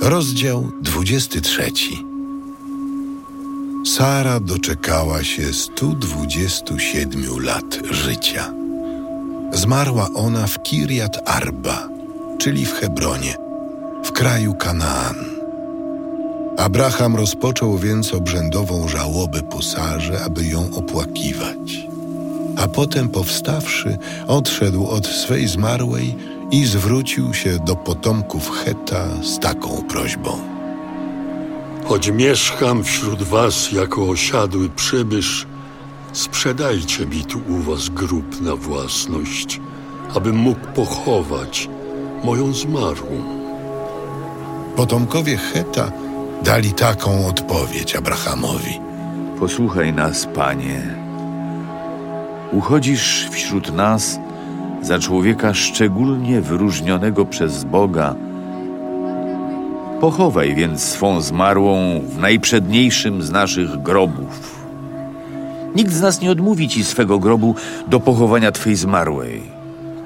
Rozdział 23. Sara doczekała się 127 lat życia. Zmarła ona w Kirjat Arba, czyli w Hebronie, w kraju Kanaan. Abraham rozpoczął więc obrzędową żałobę po Sarze, aby ją opłakiwać. A potem powstawszy, odszedł od swej zmarłej i zwrócił się do potomków Heta z taką prośbą. Choć mieszkam wśród was jako osiadły przybysz, sprzedajcie mi tu u was grób na własność, abym mógł pochować moją zmarłą. Potomkowie Heta dali taką odpowiedź Abrahamowi. Posłuchaj nas, panie. Uchodzisz wśród nas za człowieka szczególnie wyróżnionego przez Boga. Pochowaj więc swą zmarłą w najprzedniejszym z naszych grobów. Nikt z nas nie odmówi ci swego grobu do pochowania twej zmarłej.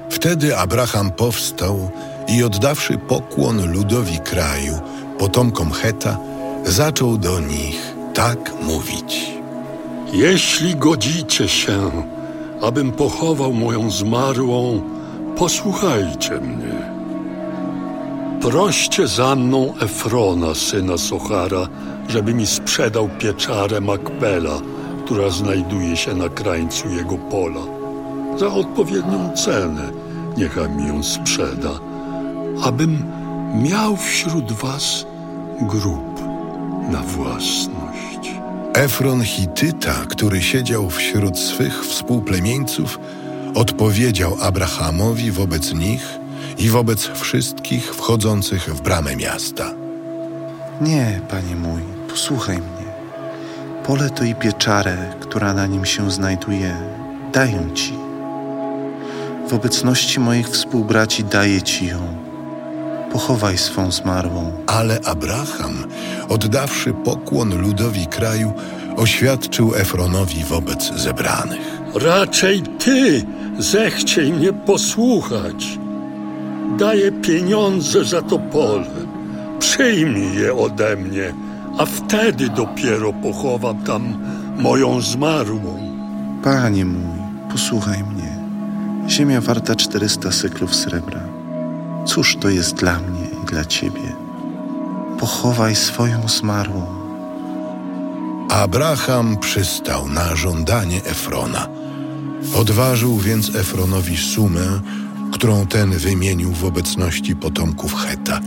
Wtedy Abraham powstał i oddawszy pokłon ludowi kraju, potomkom Heta, zaczął do nich tak mówić. Jeśli godzicie się, abym pochował moją zmarłą, posłuchajcie mnie. Proście za mną Efrona, syna Sochara, żeby mi sprzedał pieczarę Makpela, która znajduje się na krańcu jego pola. Za odpowiednią cenę niechaj mi ją sprzeda, abym miał wśród was grób na własność. Efron Hityta, który siedział wśród swych współplemieńców, odpowiedział Abrahamowi wobec nich i wobec wszystkich wchodzących w bramę miasta. Nie, panie mój, posłuchaj mnie. Pole to i pieczarę, która na nim się znajduje, daję ci. W obecności moich współbraci daję ci ją. Pochowaj swą zmarłą. Ale Abraham, oddawszy pokłon ludowi kraju, oświadczył Efronowi wobec zebranych. Raczej ty zechciej mnie posłuchać. Daję pieniądze za to pole. Przyjmij je ode mnie, a wtedy dopiero pochowam tam moją zmarłą. Panie mój, posłuchaj mnie. Ziemia warta 400 syklów srebra. Cóż to jest dla mnie i dla ciebie? Pochowaj swoją zmarłą. Abraham przystał na żądanie Efrona. Odważył więc Efronowi sumę, którą ten wymienił w obecności potomków Heta.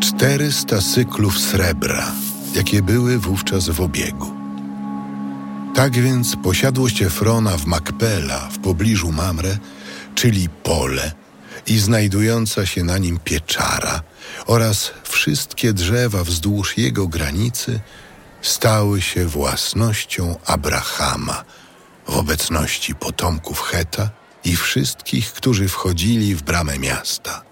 400 syklów srebra, jakie były wówczas w obiegu. Tak więc posiadłość Efrona w Makpela w pobliżu Mamre, czyli pole i znajdująca się na nim pieczara oraz wszystkie drzewa wzdłuż jego granicy stały się własnością Abrahama w obecności potomków Heta i wszystkich, którzy wchodzili w bramę miasta.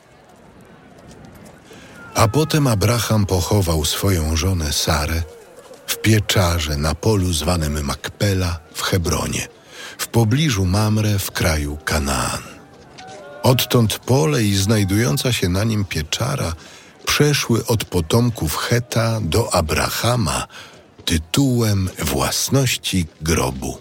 A potem Abraham pochował swoją żonę Sarę w pieczarze na polu zwanym Makpela w Hebronie, w pobliżu Mamre w kraju Kanaan. Odtąd pole i znajdująca się na nim pieczara przeszły od potomków Heta do Abrahama tytułem własności grobu.